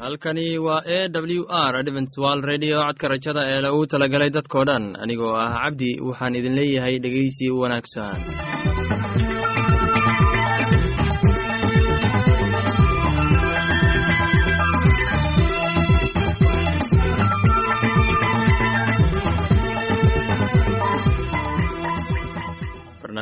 halkani waa e w r adventswal redio codka rajada ee lagu talagalay dadkoo dhan anigoo ah cabdi waxaan idin leeyahay dhegeysi wanaagsan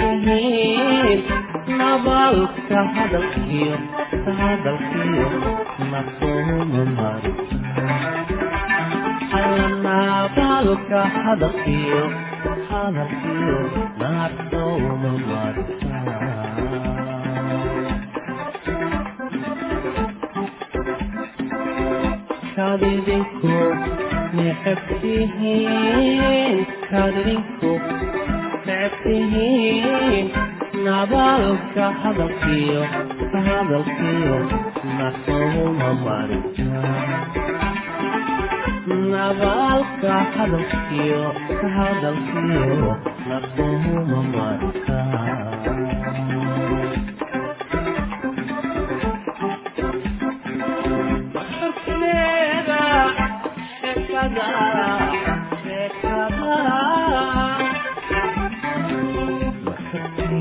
kuhiin nabaalka hadalkiyo hadalkiyo nasoma mari nabaalka hadalkiyo hadalkiyo nasoma mari kadidinku nexebtihiin kadidinku fiic tihiin nabaalka hadalkiyo hadalkiyo nasouma marnabaalka hadalkiyo hadalkiyo nasouma marka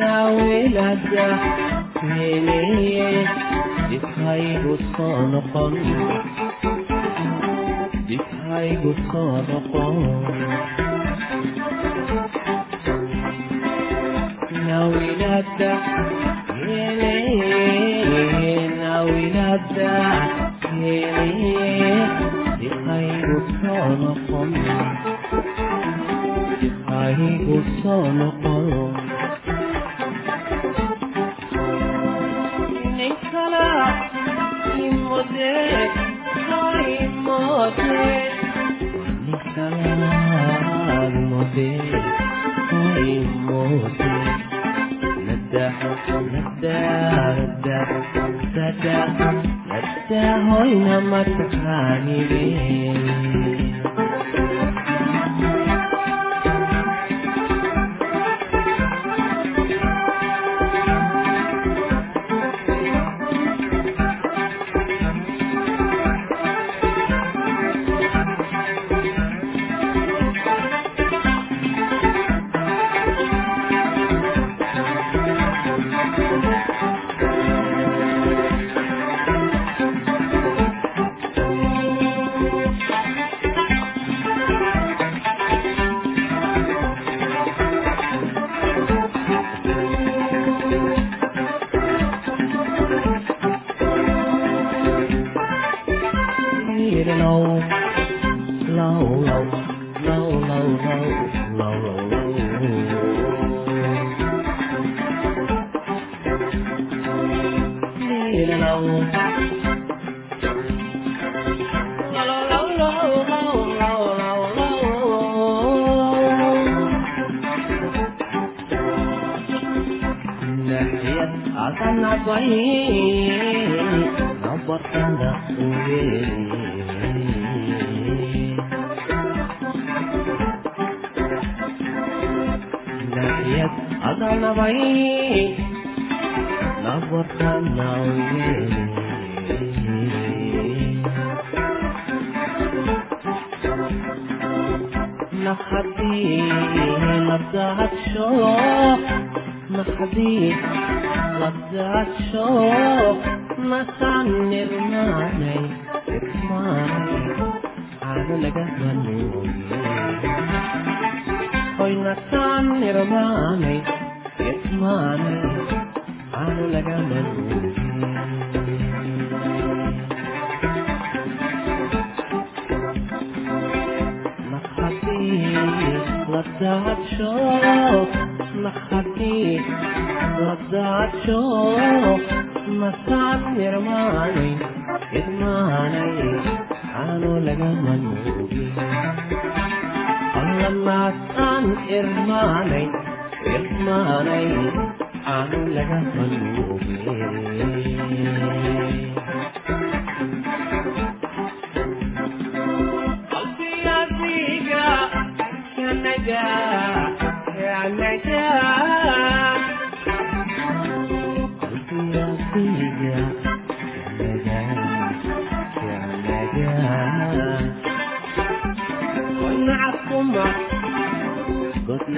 nawelada meleye dhibhaygu soo noqon nawilada meleye nawilada meleye dhibhaygu soo noqon dhibhaygu soo noqon hoyna mataqaanideen low, low, low, low, low, low, low, Akan apa ini? Apa tanda uye? ayad adalnabay nabartanawye نحدي لبدعت شوق نحدي لبدعت شوق نسعني رماني اسمعني على لقاء مني qoynatan irmaanay gesmaanay aanu lagama ladadsho nakhadi ladadsho masad irmaanay irmaanay aanu lagama nuugin lamasaan irmaanay irmaanay aanu laga hanuuge Yeah.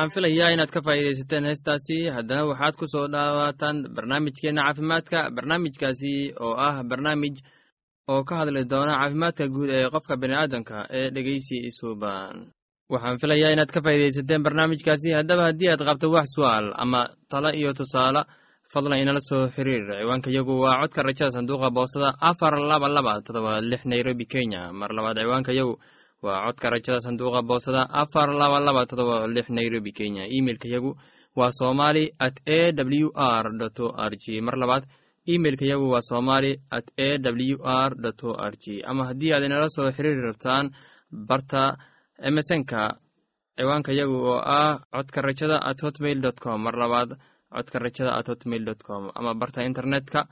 waxaan filayaa inaad ka faa'iidaysateen heestaasi. Haddana waxaad ku soo dhawaataan barnaamijkeenna caafimaadka barnaamijkaasi oo ah barnaamij oo ka hadli doona caafimaadka guud ee qofka bini'aadamka ee dhegeysi isuuban waxaan filayaa inaad ka faa'iidaysateen barnaamijkaasi. Haddaba haddii aad qabto wax su'aal ama talo iyo tusaale fadlan inala soo xiriir. Ciwaanka yagu waa codka rajada sanduuqa boosada afar laba laba todoba lix nairobi kenya. Mar labaad ciwaanka yagu waa codka rajada sanduuqa boosada afar laba laba todoba lix nairobi kenya. Imeilka yagu waa somali at a w r o r g. Mar labaad imeilka yagu waa somali at a w r o r g. Ama haddii aad inala soo xiriiri rabtaan barta emesonka ciwaanka yagu oo ah codka rajada at hotmail dot com. Mar labaad codka rajada at hotmail dot com. Ama barta internetka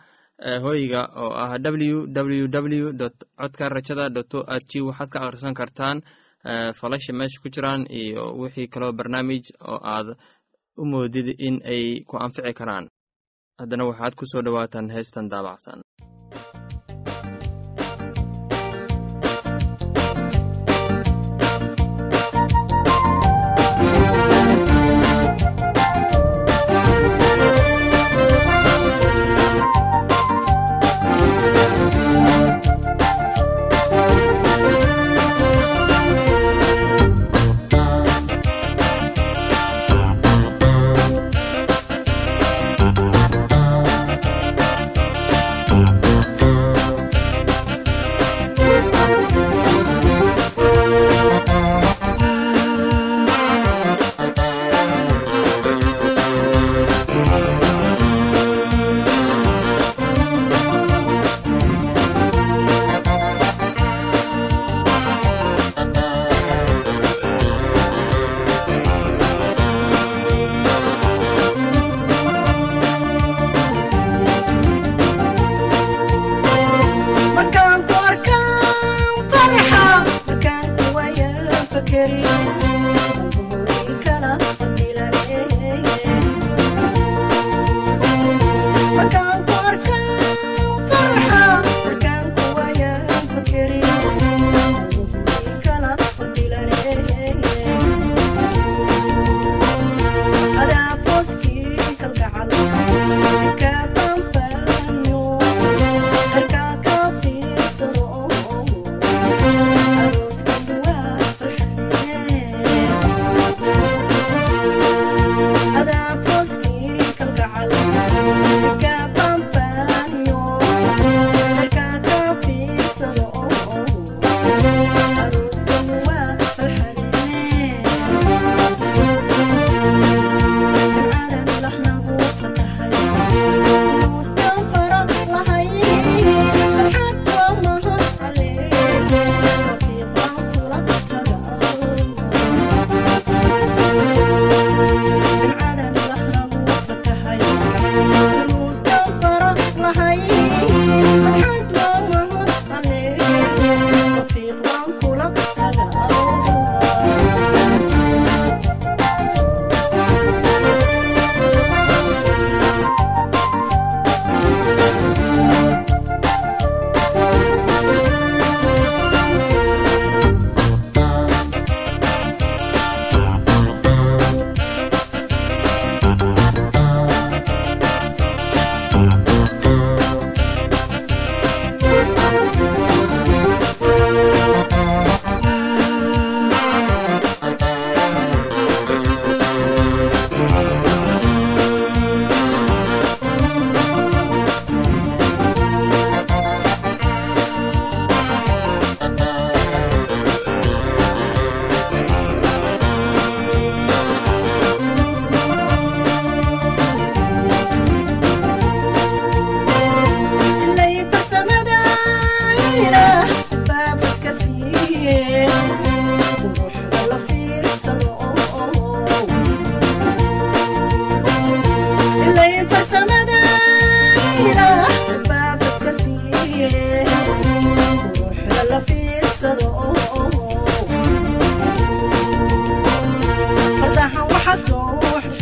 hoyga oo ah w w w dot codka rajada dot o r g waxaad ka akhrisan kartaan falasha meesha ku jiraan iyo wixii kaloo barnaamij oo aad u moodid in ay ku anfici karaan. Haddana waxaad ku soo dhowaataan heestan daabacsan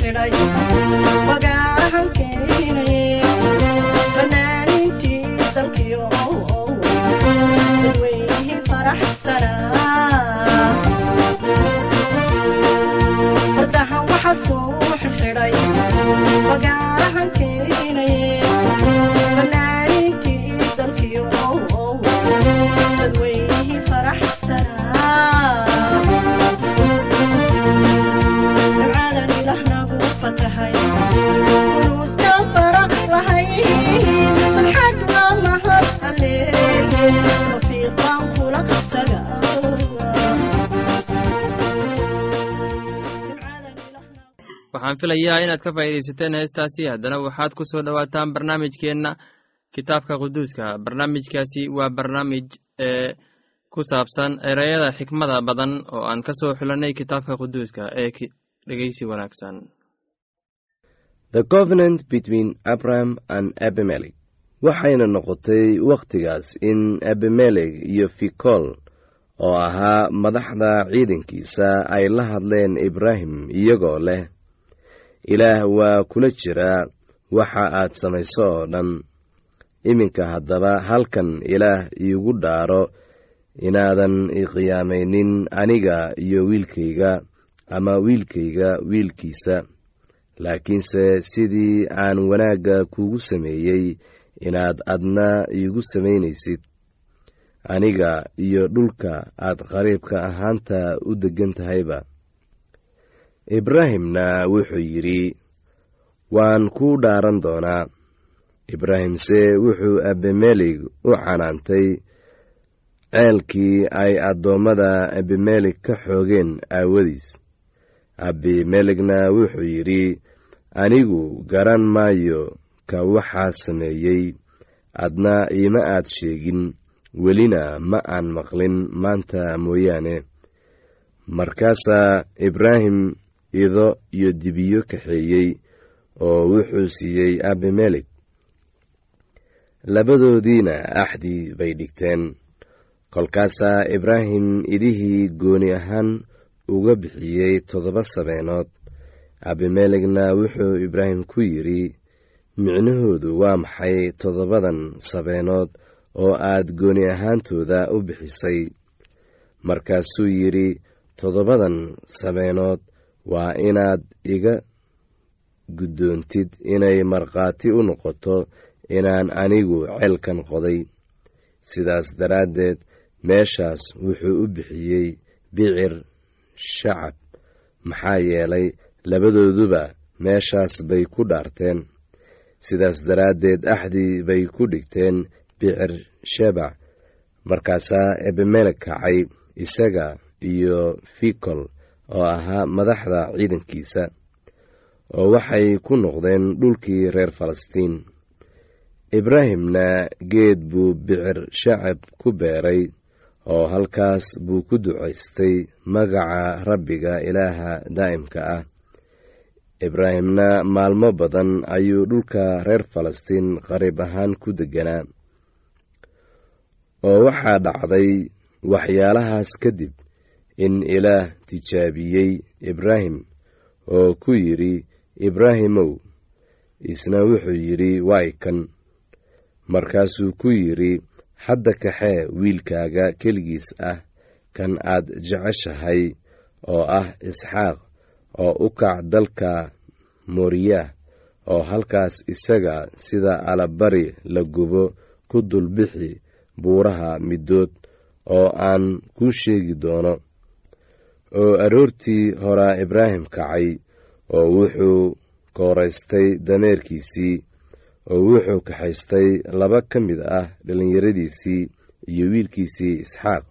সেটাই waxaan filayaa inaad ka faa'iidaysateen heestaasi. Haddana waxaad ku soo dhowaataan barnaamijkeenna kitaabka quduuska. Barnaamijkaasi waa barnaamij ee ku saabsan ereyada xikmada badan oo aan ka soo xulannay kitaabka quduuska ee dhegeysi wanaagsan. The covenant between Abraham and Abimelech. Waxayna noqotay wakhtigaas in abimelech iyo fikol oo ahaa madaxda ciidankiisa ay la hadleen ibraahim iyagoo leh ilaah waa kula jiraa waxa aad samayso oo dhan. Iminka haddaba halkan ilaah iigu dhaaro inaadan iqiyaamaynin aniga iyo wiilkayga ama wiilkayga wiilkiisa. Laakiinse sidii aan wanaagga kuugu sameeyey inaad adna iigu samaynaysid. Aniga iyo dhulka aad qariibka ahaanta u deggan tahayba ibraahimna wuxuu yidhi waan kuu dhaaran doonaa. Ibraahimse wuxuu abimelek u canaantay ceelkii ay addoommada abimelek ka xoogeen aawadiis. Abimelekna wuxuu yidhi anigu garan maayo ka waxaa sameeyey adna iima aad sheegin welina ma aan maqlin maanta mooyaane. Markaasaa ibraahim ido iyo dibiyo kaxeeyey oo wuxuu siiyey abimelek labadoodiina axdii bay dhigteen. Kolkaasaa ibraahim idihii gooni ahaan uga bixiyey toddoba sabeenood. Abimelekna wuxuu ibraahim ku yidhi micnahoodu waa maxay toddobadan sabeenood oo aad gooni ahaantooda u bixisay? Markaasuu yidhi toddobadan sabeenood waa inaad iga guddoontid inay markhaati u noqoto inaan anigu ceelkan qoday. Sidaas daraaddeed meeshaas wuxuu u bixiyey bicir shacab. Maxaa yeelay labadooduba meeshaas bay ku dhaarteen. Sidaas daraaddeed axdii bay ku dhigteen bicir shebac markaasaa ebemelek kacay isaga iyo fikol oo ahaa madaxda ciidankiisa oo waxay ku noqdeen dhulkii reer falastiin. Ibraahimna geed buu bicir shacab ku beeray oo halkaas buu ku ducaystay magaca rabbiga ilaaha daa'imka ah. Ibraahimna maalmo badan ayuu dhulka reer falastiin qariib ahaan ku degganaa oo waxaa dhacday waxyaalahaas kadib in ilaah tijaabiyey ibraahim oo ku yidhi ibraahimow isna wuxuu yidhi waay kan. Markaasuu ku yidhi hadda kaxee wiilkaaga keligiis ah kan aad jeceshahay oo ah isxaaq oo u kac dalka mooriyah oo halkaas isaga sida alabari la gubo ku dulbixi buuraha middood oo aan kuu sheegi doono oo aroortii horaa ibraahim kacay oo wuxuu kooraystay dameerkiisii oo wuxuu kaxaystay laba ka mid ah dhallinyaradiisii iyo wiilkiisii isxaaq.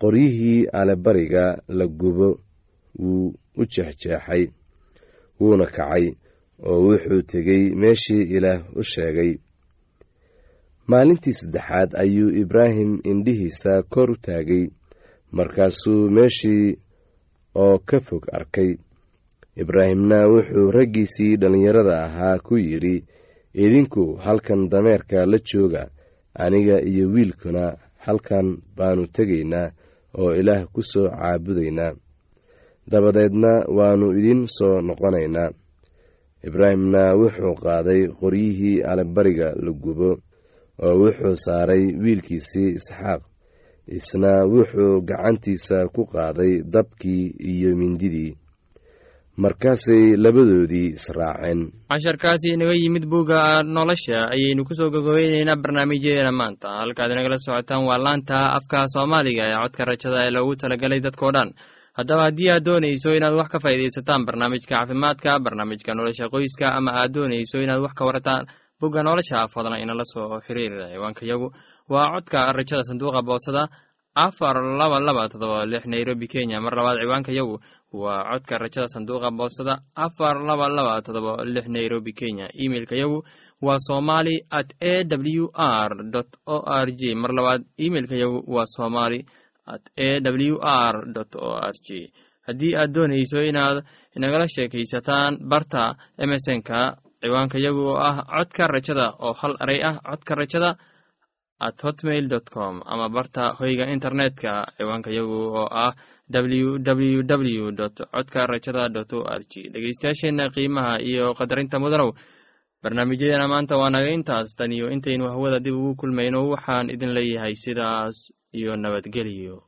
Qoryihii alebariga la gubo wuu u jeexjeexay wuuna kacay oo wuxuu tegey meeshii ilaah u sheegay. Maalintii saddexaad ayuu ibraahim indhihiisa kor u taagay markaasuu meeshii oo ka fog arkay. Ibraahimna wuxuu raggiisii dhallinyarada ahaa ku yidhi idinku halkan dameerka la jooga aniga iyo wiilkuna halkan baanu tegaynaa oo ilaah ku soo caabudaynaa. Dabadeedna waannu idin soo noqonaynaa. Ibraahimna wuxuu qaaday qoryihii alebariga la gubo oo wuxuu saaray wiilkiisii isxaaq isna wuxuu gacantiisa ku qaaday dabkii iyo mindidii markaasay labadoodii israaceen. Casharkaasi inaga yimid bugga nolosha ayaynu ku soo gogobeyneynaa barnaamijyadeena maanta. Halkaad inagala socotaan waa laanta afka soomaaliga ee codka rajada ee loogu talagelay dadkao dhan. Haddaba haddii aad doonayso inaad wax ka faa'iidaysataan barnaamijka caafimaadka barnaamijka nolosha qoyska ama aad doonayso inaad wax ka warataan bugga nolosha fadlan inala soo xiriir ciwaankayagu waa codka rajada sanduuqa boosada afar laba laba todoba lix nairobi kenya. Mar labaad ciwaankayagu waa codka rajada sanduuqa boostada afar laba laba todoba lix nairobi kenya. Imeilka yagu waa somali at a w r o r j mar labaad imeilka yagu waa somali at a w r o r j haddii aad doonayso inaad inagala sheekaysataan barta emesonka ciwaanka yagu oo ah codka rajada oo hal eray ah codka rajada at hotmail dot com ama barta hoyga internetka ciwaanka yagu oo ah ww w dot codka rajada dot o r g dhegeystayaasheenna qiimaha iyo qadarinta mudanow barnaamijyadeena maanta waa naga intaas. Tan iyo intaynu hawada dib ugu kulmayno waxaan idin leeyahay sidaas iyo nabadgelyo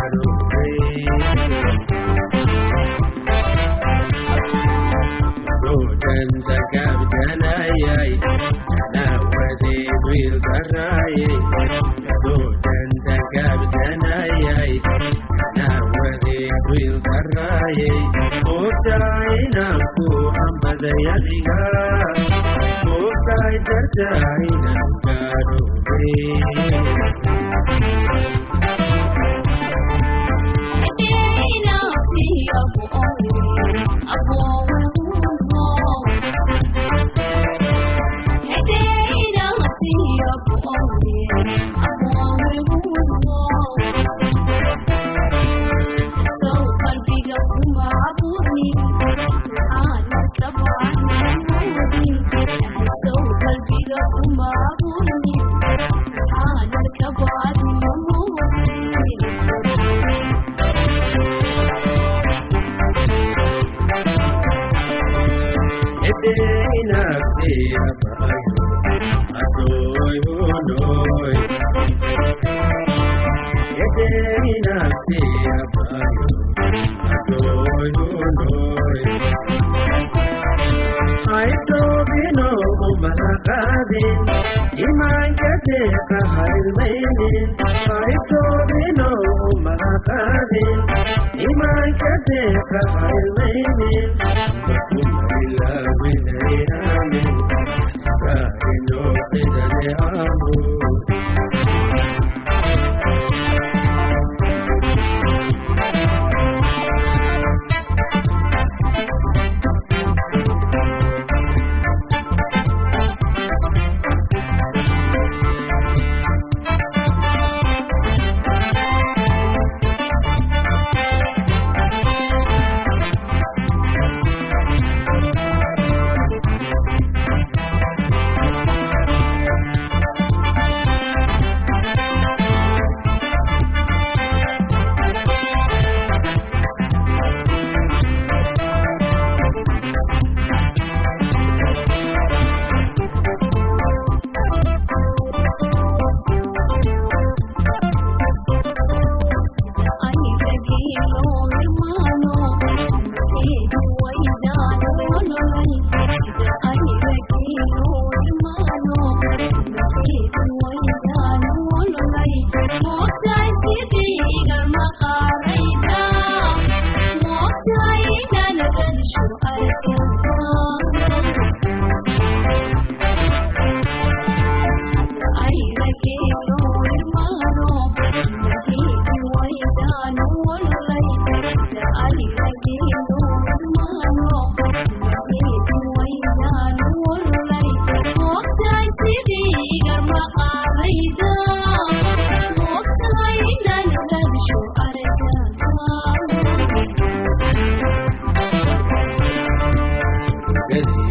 moogtaay qaadin qaribtoodinaw maha qaadin imaanka deeqa qarilmaynin ilaawinayaamin kaa inoo cidane aamu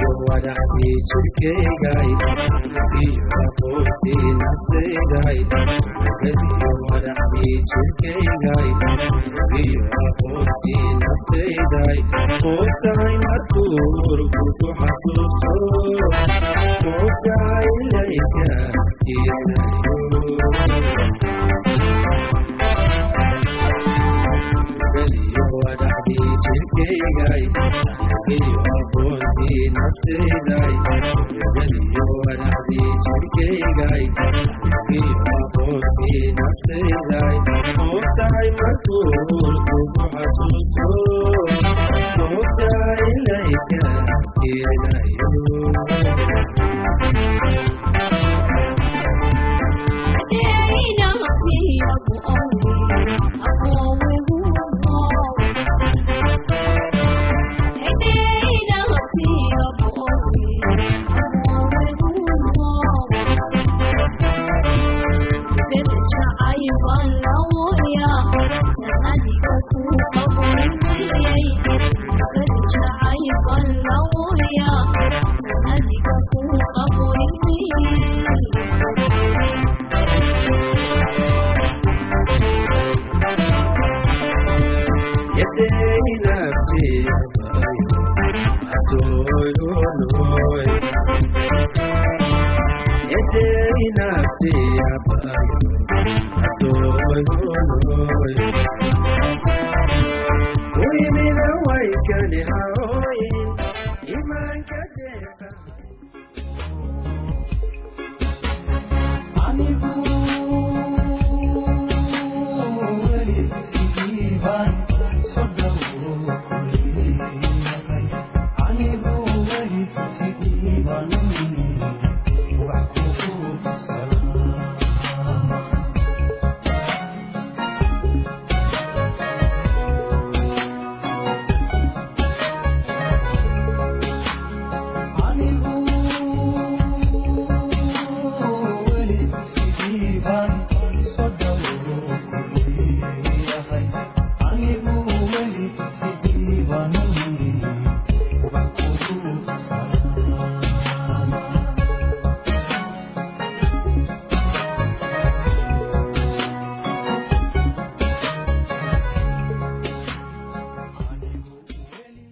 geliyo wadacdii jirkeygay iyo aqoontii nafsayday geliyo wadacdii jirkeygay iyo aqoontii naftayday moogtahay markuu urgu ku xasuusto moogtahay layka jiirayo geliyo jirkeygay iyo aqoontii naftayday geliyo wadacdii jirkeygay iyo aqoontii naftayday moogtahay markuu urku ku xasuusto moogtahay layka